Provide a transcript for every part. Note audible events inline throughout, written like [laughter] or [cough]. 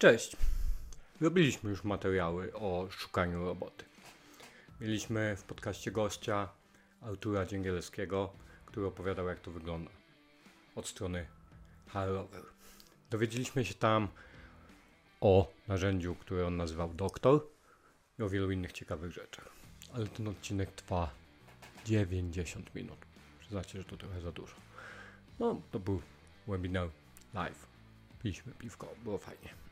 Cześć. Robiliśmy już materiały o szukaniu roboty. Mieliśmy w podcaście gościa Artura Dzięgielskiego, który opowiadał jak to wygląda od strony Harrower. Dowiedzieliśmy się tam o narzędziu, które on nazywał Doktor i o wielu innych ciekawych rzeczach. Ale ten odcinek trwa 90 minut. Przyznacie, że to trochę za dużo. No, to był webinar live. Piliśmy piwko, było fajnie.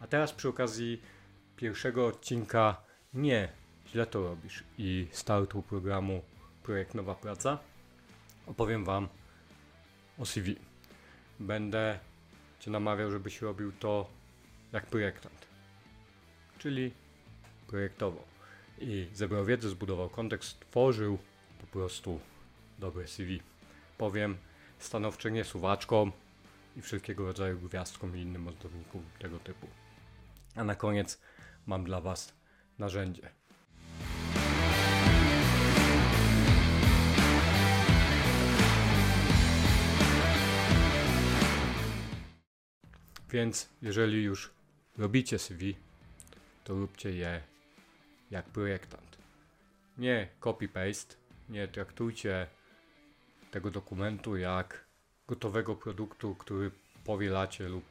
A teraz przy okazji pierwszego odcinka nie źle to robisz i startu programu Projekt Nowa Praca opowiem Wam o CV. Będę Cię namawiał, żebyś robił to jak projektant, czyli projektowo. I zebrał wiedzę, zbudował kontekst, tworzył po prostu dobre CV. Powiem stanowczo nie suwaczkom i wszelkiego rodzaju gwiazdkom i innym ozdobnikom tego typu. A na koniec mam dla Was narzędzie. Więc jeżeli już robicie CV, to róbcie je jak projektant. Nie copy-paste, nie traktujcie tego dokumentu jak gotowego produktu, który powielacie lub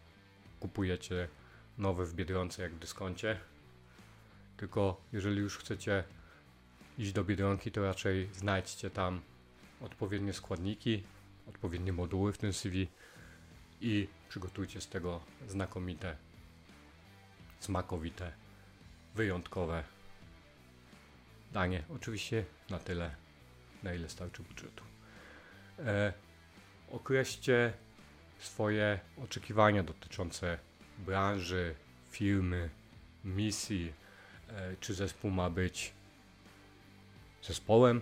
kupujecie nowy w Biedronce jak w dyskoncie. Tylko jeżeli już chcecie iść do Biedronki, to raczej znajdźcie tam odpowiednie składniki, odpowiednie moduły w tym CV i przygotujcie z tego znakomite, smakowite, wyjątkowe danie. Oczywiście na tyle, na ile starczy budżetu. E, określcie swoje oczekiwania dotyczące branży, firmy, misji, e, czy zespół ma być zespołem,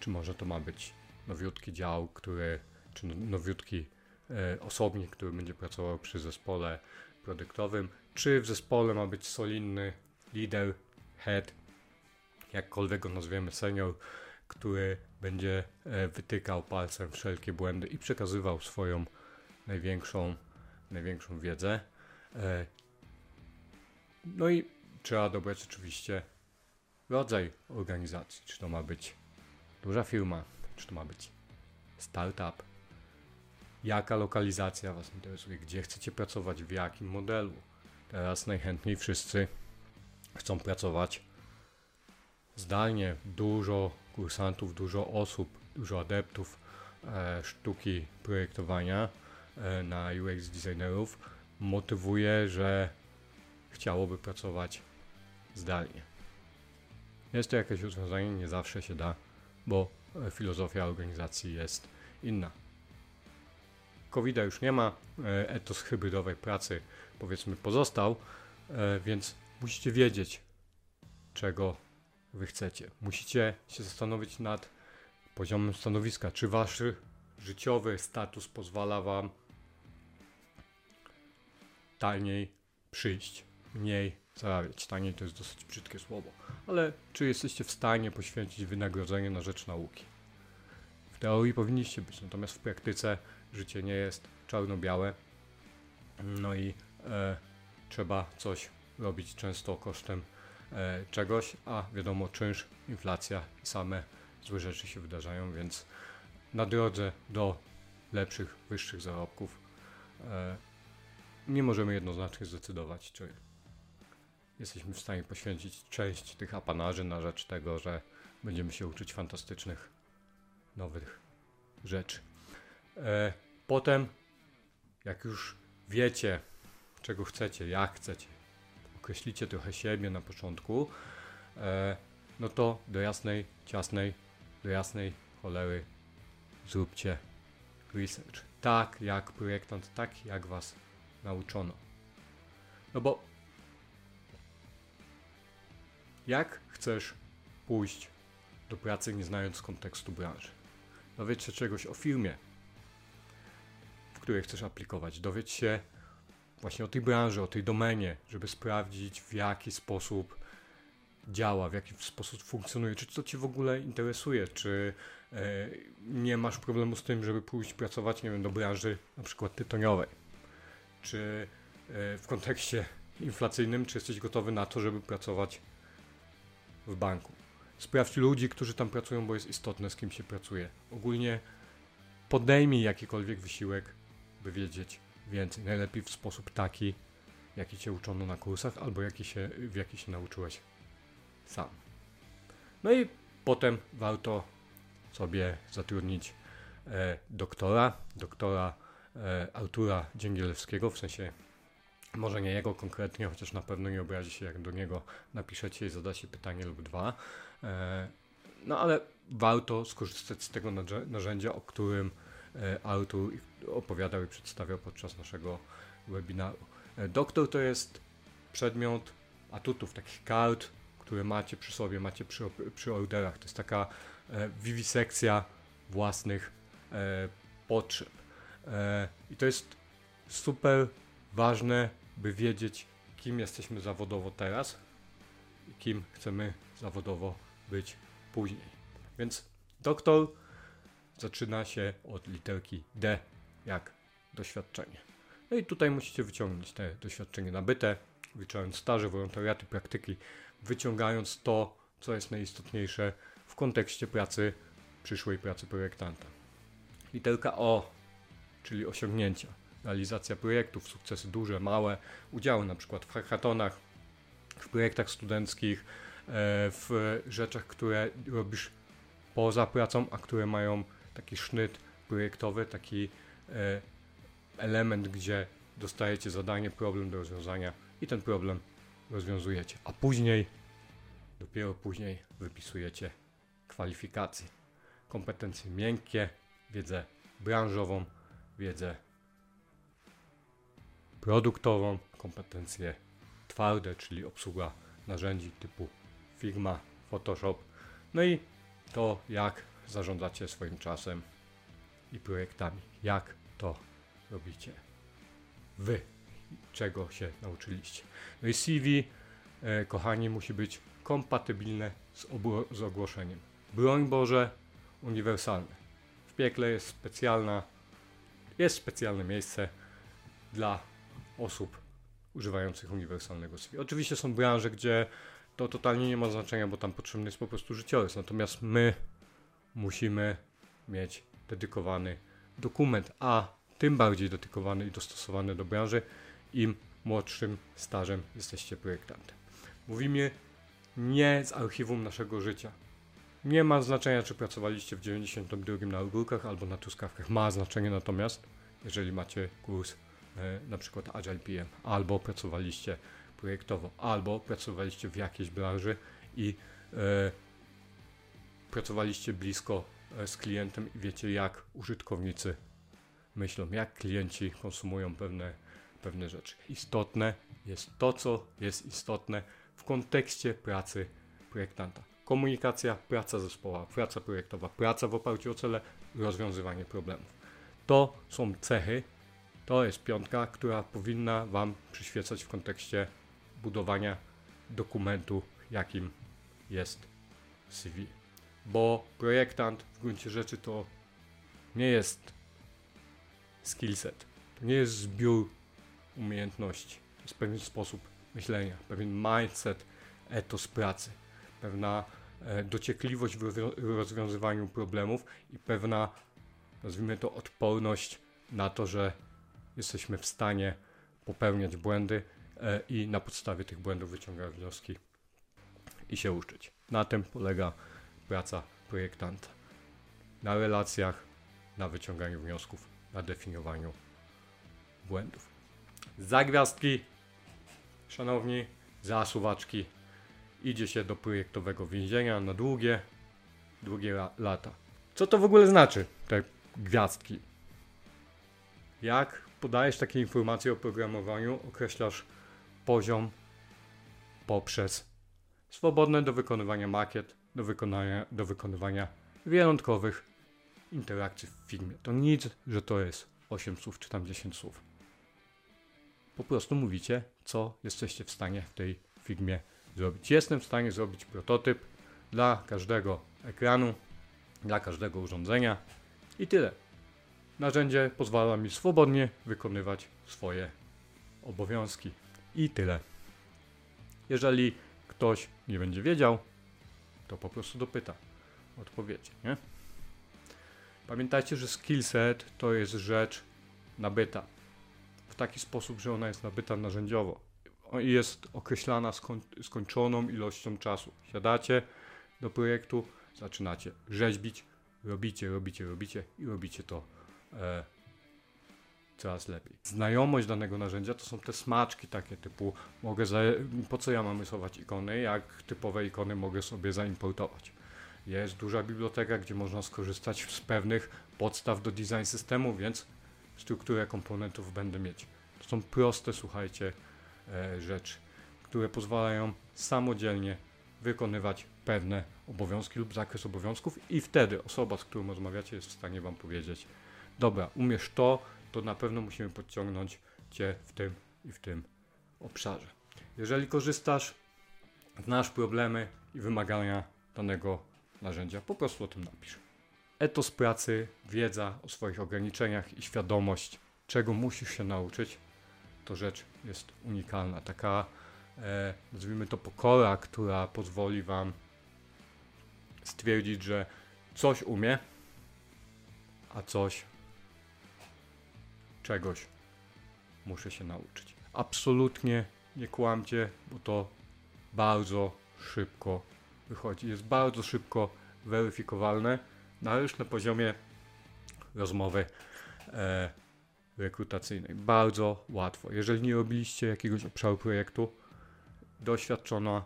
czy może to ma być nowiutki dział, który, czy no, nowiutki e, osobnik, który będzie pracował przy zespole produktowym, czy w zespole ma być solidny lider, head, jakkolwiek go nazwiemy, senior, który będzie e, wytykał palcem wszelkie błędy i przekazywał swoją największą, największą wiedzę. E, no i trzeba dobrać oczywiście rodzaj organizacji. Czy to ma być duża firma, czy to ma być startup. Jaka lokalizacja Was interesuje, gdzie chcecie pracować, w jakim modelu. Teraz najchętniej wszyscy chcą pracować zdalnie. Dużo kursantów, dużo osób, dużo adeptów e, sztuki projektowania e, na UX designerów motywuje, że chciałoby pracować zdalnie. Jest to jakieś rozwiązanie, nie zawsze się da, bo e, filozofia organizacji jest inna. covid już nie ma, etos hybrydowej pracy powiedzmy pozostał, więc musicie wiedzieć, czego wy chcecie. Musicie się zastanowić nad poziomem stanowiska, czy wasz życiowy status pozwala wam taniej przyjść, mniej zarabiać. Taniej to jest dosyć brzydkie słowo, ale czy jesteście w stanie poświęcić wynagrodzenie na rzecz nauki? W teorii powinniście być, natomiast w praktyce życie nie jest czarno-białe. No i e, trzeba coś robić często kosztem czegoś, a wiadomo, czynsz, inflacja i same złe rzeczy się wydarzają, więc na drodze do lepszych, wyższych zarobków e, nie możemy jednoznacznie zdecydować, czy jesteśmy w stanie poświęcić część tych apanarzy na rzecz tego, że będziemy się uczyć fantastycznych, nowych rzeczy. E, potem, jak już wiecie, czego chcecie, jak chcecie, określicie trochę siebie na początku, e, no to do jasnej, ciasnej, do jasnej cholery zróbcie research. Tak jak projektant, tak jak was nauczono. No bo jak chcesz pójść do pracy nie znając kontekstu branży? Dowiedz się czegoś o firmie, w której chcesz aplikować. Dowiedz się właśnie o tej branży, o tej domenie, żeby sprawdzić w jaki sposób działa, w jaki sposób funkcjonuje, czy to Cię w ogóle interesuje, czy e, nie masz problemu z tym, żeby pójść pracować, nie wiem, do branży na przykład tytoniowej czy w kontekście inflacyjnym, czy jesteś gotowy na to, żeby pracować w banku. Sprawdź ludzi, którzy tam pracują, bo jest istotne, z kim się pracuje. Ogólnie podejmij jakikolwiek wysiłek, by wiedzieć więcej. Najlepiej w sposób taki, jaki cię uczono na kursach, albo jaki się, w jaki się nauczyłeś sam. No i potem warto sobie zatrudnić e, doktora, doktora e, Artura Dzięgielewskiego, w sensie może nie jego konkretnie, chociaż na pewno nie obrazi się, jak do niego napiszecie i zadacie pytanie lub dwa. E, no ale warto skorzystać z tego narzędzia, o którym Artur opowiadał i przedstawiał podczas naszego webinaru. E, doktor to jest przedmiot atutów, takich kart, które macie przy sobie, macie przy, przy orderach. To jest taka wiwisekcja własnych potrzeb. I to jest super ważne by wiedzieć, kim jesteśmy zawodowo teraz i kim chcemy zawodowo być później. Więc doktor zaczyna się od literki D, jak doświadczenie. No i tutaj musicie wyciągnąć te doświadczenie nabyte, wyciągając staże, wolontariaty, praktyki, wyciągając to, co jest najistotniejsze w kontekście pracy, przyszłej pracy projektanta. Literka O, czyli osiągnięcia realizacja projektów, sukcesy duże, małe, udziały na przykład w hackathonach, w projektach studenckich, e, w rzeczach, które robisz poza pracą, a które mają taki sznyt projektowy, taki e, element, gdzie dostajecie zadanie, problem do rozwiązania i ten problem rozwiązujecie. A później, dopiero później wypisujecie kwalifikacje, kompetencje miękkie, wiedzę branżową, wiedzę produktową, kompetencje twarde, czyli obsługa narzędzi typu Figma, Photoshop, no i to, jak zarządzacie swoim czasem i projektami, jak to robicie wy, czego się nauczyliście. No i CV, e, kochani, musi być kompatybilne z, z ogłoszeniem. Broń Boże, uniwersalne. W piekle jest specjalna, jest specjalne miejsce dla osób używających uniwersalnego CV. Oczywiście są branże, gdzie to totalnie nie ma znaczenia, bo tam potrzebny jest po prostu życiorys. Natomiast my musimy mieć dedykowany dokument, a tym bardziej dedykowany i dostosowany do branży, im młodszym stażem jesteście projektantem. Mówimy nie z archiwum naszego życia. Nie ma znaczenia, czy pracowaliście w 92 na ogórkach albo na truskawkach. Ma znaczenie natomiast, jeżeli macie kurs E, na przykład Agile PM, albo pracowaliście projektowo, albo pracowaliście w jakiejś branży i e, pracowaliście blisko e, z klientem i wiecie, jak użytkownicy myślą, jak klienci konsumują pewne, pewne rzeczy. Istotne jest to, co jest istotne w kontekście pracy projektanta. Komunikacja, praca zespołowa, praca projektowa, praca w oparciu o cele, rozwiązywanie problemów. To są cechy, to jest piątka, która powinna Wam przyświecać w kontekście budowania dokumentu, jakim jest CV. Bo projektant w gruncie rzeczy to nie jest skillset, to nie jest zbiór umiejętności, to jest pewien sposób myślenia, pewien mindset, etos pracy, pewna e, dociekliwość w rozwiązywaniu problemów i pewna, nazwijmy to, odporność na to, że jesteśmy w stanie popełniać błędy e, i na podstawie tych błędów wyciągać wnioski i się uczyć. Na tym polega praca projektanta. Na relacjach, na wyciąganiu wniosków, na definiowaniu błędów. Za gwiazdki, szanowni, zasuwaczki, idzie się do projektowego więzienia na długie, długie lata. Co to w ogóle znaczy, te gwiazdki? Jak podajesz takie informacje o programowaniu, określasz poziom poprzez swobodne do wykonywania makiet, do, wykonania, do wykonywania wyjątkowych interakcji w filmie. To nic, że to jest 8 słów czy tam 10 słów. Po prostu mówicie, co jesteście w stanie w tej filmie zrobić. Jestem w stanie zrobić prototyp dla każdego ekranu, dla każdego urządzenia i tyle. Narzędzie pozwala mi swobodnie wykonywać swoje obowiązki. I tyle. Jeżeli ktoś nie będzie wiedział, to po prostu dopyta. Odpowiedzi, nie? Pamiętajcie, że skillset to jest rzecz nabyta. W taki sposób, że ona jest nabyta narzędziowo. I Jest określana skoń, skończoną ilością czasu. Siadacie do projektu, zaczynacie rzeźbić, robicie, robicie, robicie i robicie to e, coraz lepiej. Znajomość danego narzędzia to są te smaczki takie typu mogę po co ja mam rysować ikony, jak typowe ikony mogę sobie zaimportować. Jest duża biblioteka, gdzie można skorzystać z pewnych podstaw do design systemu, więc strukturę komponentów będę mieć. To są proste, słuchajcie, e, rzeczy, które pozwalają samodzielnie wykonywać pewne obowiązki lub zakres obowiązków i wtedy osoba, z którą rozmawiacie jest w stanie Wam powiedzieć dobra, umiesz to, to na pewno musimy podciągnąć Cię w tym i w tym obszarze. Jeżeli korzystasz, znasz problemy i wymagania danego narzędzia, po prostu o tym napisz. Etos pracy, wiedza o swoich ograniczeniach i świadomość, czego musisz się nauczyć, to rzecz jest unikalna. Taka, e, nazwijmy to, pokora, która pozwoli Wam stwierdzić, że coś umie, a coś czegoś muszę się nauczyć. Absolutnie nie kłamcie, bo to bardzo szybko wychodzi. Jest bardzo szybko weryfikowalne, na już na poziomie rozmowy e, rekrutacyjnej. Bardzo łatwo. Jeżeli nie robiliście jakiegoś obszaru projektu, doświadczona,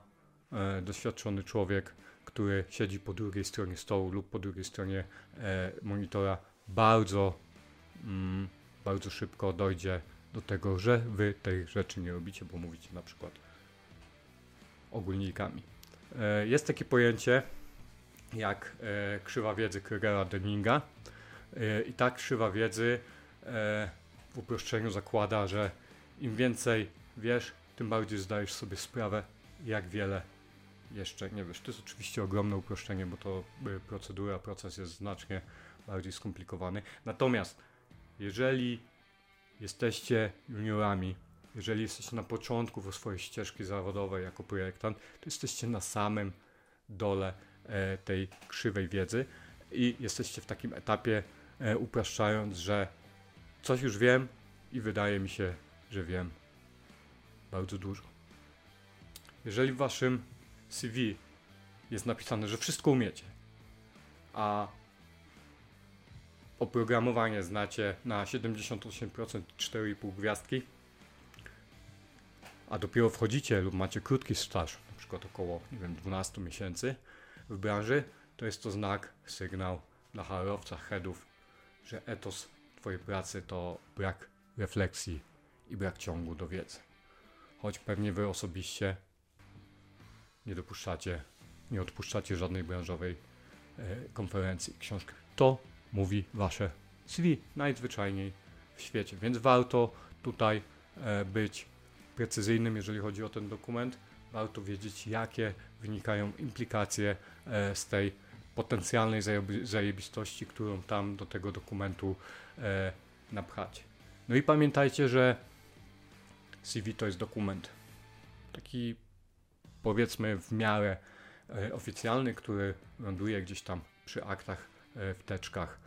e, doświadczony człowiek, który siedzi po drugiej stronie stołu lub po drugiej stronie e, monitora, bardzo, mm, bardzo szybko dojdzie do tego, że wy tej rzeczy nie robicie, bo mówicie na przykład ogólnikami. E, jest takie pojęcie jak e, krzywa wiedzy Krugera Denninga e, i ta krzywa wiedzy w uproszczeniu zakłada, że im więcej wiesz, tym bardziej zdajesz sobie sprawę, jak wiele jeszcze nie wiesz. To jest oczywiście ogromne uproszczenie, bo to procedura, proces jest znacznie bardziej skomplikowany. Natomiast jeżeli jesteście juniorami, jeżeli jesteście na początku swojej ścieżki zawodowej jako projektant, to jesteście na samym dole e, tej krzywej wiedzy i jesteście w takim etapie, e, upraszczając, że coś już wiem i wydaje mi się, że wiem bardzo dużo. Jeżeli w waszym CV jest napisane, że wszystko umiecie, a oprogramowanie znacie na 78% 4,5 gwiazdki, a dopiero wchodzicie lub macie krótki staż, na przykład około nie wiem, 12 miesięcy w branży, to jest to znak, sygnał dla HR-owca, headów, że etos Twojej pracy to brak refleksji i brak ciągu do wiedzy. Choć pewnie Wy osobiście nie dopuszczacie, nie odpuszczacie żadnej branżowej e, konferencji, książki. To mówi Wasze CV najzwyczajniej w świecie, więc warto tutaj e, być precyzyjnym, jeżeli chodzi o ten dokument. Warto wiedzieć, jakie wynikają implikacje e, z tej potencjalnej zajebi- zajebistości, którą tam do tego dokumentu e, napchacie. No i pamiętajcie, że CV to jest dokument. Taki powiedzmy w miarę oficjalny, który ląduje gdzieś tam przy aktach, w teczkach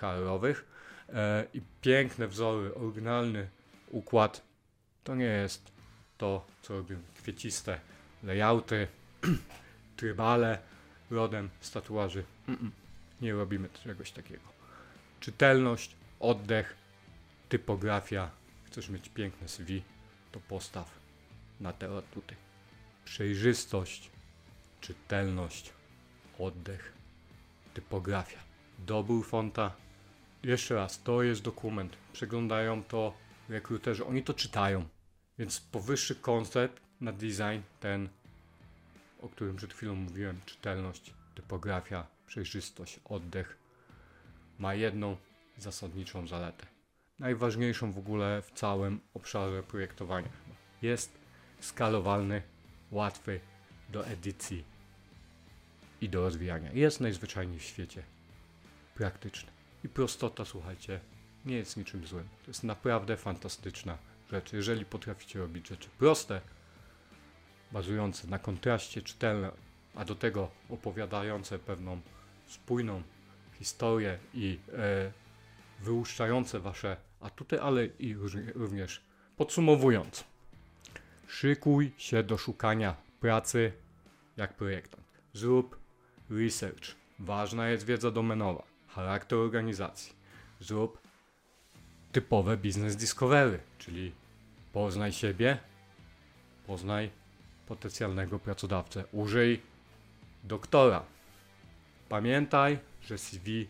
HR-owych. E, I piękne wzory, oryginalny układ to nie jest to, co robią kwieciste layouty, [clears throat] trybale rodem z tatuaży. Nie robimy czegoś takiego. Czytelność, oddech, typografia. Chcesz mieć piękne CV, to postaw na te atuty. Przejrzystość, czytelność, oddech, typografia. Dobór fonta. Jeszcze raz, to jest dokument. Przeglądają to rekruterzy, oni to czytają. Więc powyższy koncept na design, ten, o którym przed chwilą mówiłem, czytelność, typografia, przejrzystość, oddech, ma jedną zasadniczą zaletę. Najważniejszą w ogóle w całym obszarze projektowania. Jest skalowalny, łatwy do edycji i do rozwijania. Jest najzwyczajniej w świecie praktyczny. I prostota, słuchajcie, nie jest niczym złym. To jest naprawdę fantastyczna rzeczy. Jeżeli potraficie robić rzeczy proste, bazujące na kontraście, czytelne, a do tego opowiadające pewną spójną historię i e, wyłuszczające wasze atuty, ale i również podsumowując. Szykuj się do szukania pracy jak projektant. Zrób research. Ważna jest wiedza domenowa, charakter organizacji. Zrób typowe business discovery, czyli poznaj siebie, poznaj potencjalnego pracodawcę. Użyj doktora. Pamiętaj, że CV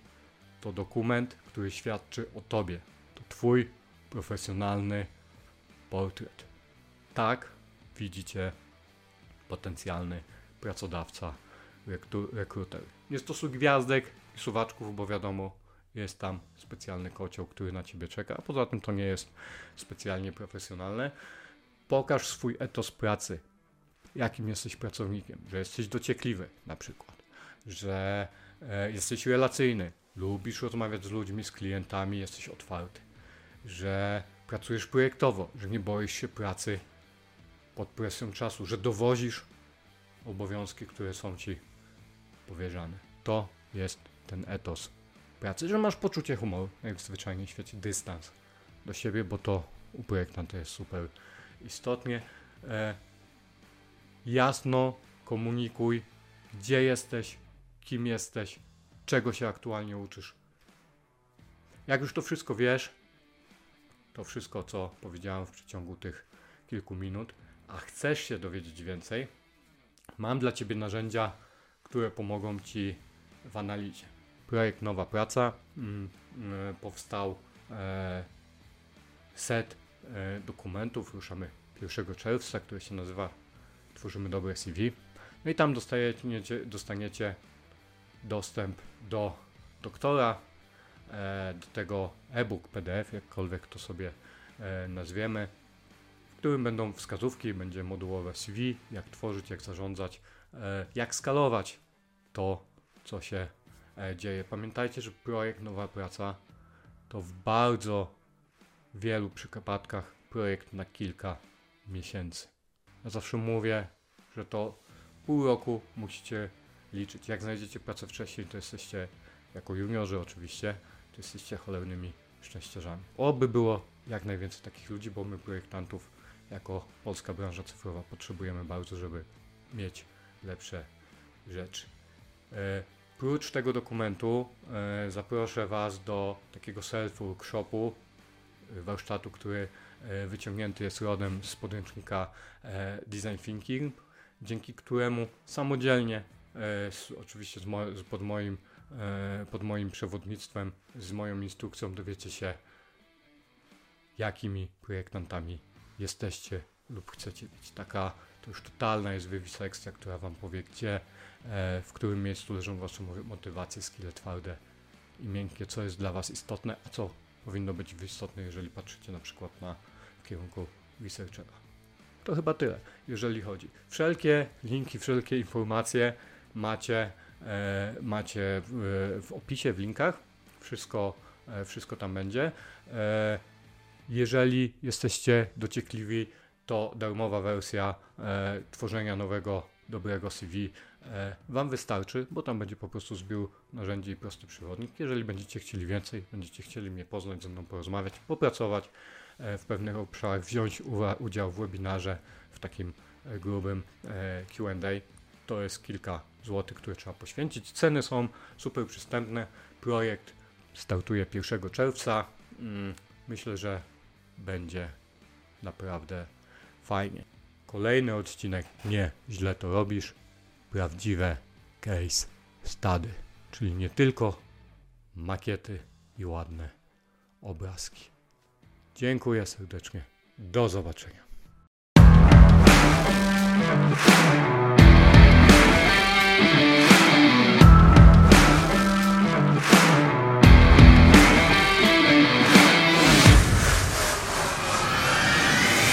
to dokument, który świadczy o tobie. To twój profesjonalny portret. Tak widzicie potencjalny pracodawca, rekruter. Nie stosuj gwiazdek i suwaczków, bo wiadomo, jest tam specjalny kocioł, który na ciebie czeka, a poza tym to nie jest specjalnie profesjonalne. Pokaż swój etos pracy, jakim jesteś pracownikiem, że jesteś dociekliwy na przykład, że e, jesteś relacyjny, lubisz rozmawiać z ludźmi, z klientami, jesteś otwarty, że pracujesz projektowo, że nie boisz się pracy pod presją czasu, że dowozisz obowiązki, które są ci powierzane. To jest ten etos pracy, że masz poczucie humoru, jak w zwyczajnym świecie, dystans do siebie, bo to u projektanta jest super istotnie. E, jasno komunikuj, gdzie jesteś, kim jesteś, czego się aktualnie uczysz. Jak już to wszystko wiesz, to wszystko, co powiedziałem w przeciągu tych kilku minut, a chcesz się dowiedzieć więcej, mam dla Ciebie narzędzia, które pomogą Ci w analizie. Projekt Nowa Praca mm, mm, powstał e, set e, dokumentów, ruszamy 1 czerwca, który się nazywa Tworzymy dobre CV. No i tam dostajecie, dostaniecie dostęp do doktora, e, do tego e-book, PDF, jakkolwiek to sobie e, nazwiemy, w którym będą wskazówki, będzie modułowe CV, jak tworzyć, jak zarządzać, e, jak skalować to, co się dzieje. Pamiętajcie, że projekt Nowa Praca to w bardzo wielu przypadkach projekt na kilka miesięcy. Ja zawsze mówię, że to pół roku musicie liczyć. Jak znajdziecie pracę wcześniej, to jesteście, jako juniorzy oczywiście, to jesteście cholernymi szczęściarzami. Oby było jak najwięcej takich ludzi, bo my projektantów jako polska branża cyfrowa potrzebujemy bardzo, żeby mieć lepsze rzeczy. Prócz tego dokumentu e, zaproszę Was do takiego self-workshopu, e, warsztatu, który e, wyciągnięty jest rodem z podręcznika Design Thinking, dzięki któremu samodzielnie oczywiście pod, moim, pod moim przewodnictwem, z moją instrukcją dowiecie się, jakimi projektantami jesteście lub chcecie być. Taka to już totalna jest wywisekcja, która Wam powie, gdzie, w którym miejscu leżą Wasze motywacje, skille twarde i miękkie, co jest dla Was istotne, a co powinno być istotne, jeżeli patrzycie na przykład na kierunku researchera. To chyba tyle, jeżeli chodzi. Wszelkie linki, wszelkie informacje macie, e, macie w, w, opisie, w linkach. Wszystko, e, wszystko tam będzie. E, jeżeli jesteście dociekliwi, to darmowa wersja e, tworzenia nowego, dobrego CV e, Wam wystarczy, bo tam będzie po prostu zbiór narzędzi i prosty przewodnik. Jeżeli będziecie chcieli więcej, będziecie chcieli mnie poznać, ze mną porozmawiać, popracować e, w pewnych obszarach, wziąć udział w webinarze, w takim e, grubym e, QA, to jest kilka złotych, które trzeba poświęcić. Ceny są super przystępne. Projekt startuje 1 czerwca. Mm, myślę, że będzie naprawdę fajnie. Kolejny odcinek. Nie, źle to robisz. Prawdziwe case study. Czyli nie tylko makiety i ładne obrazki. Dziękuję serdecznie. Do zobaczenia.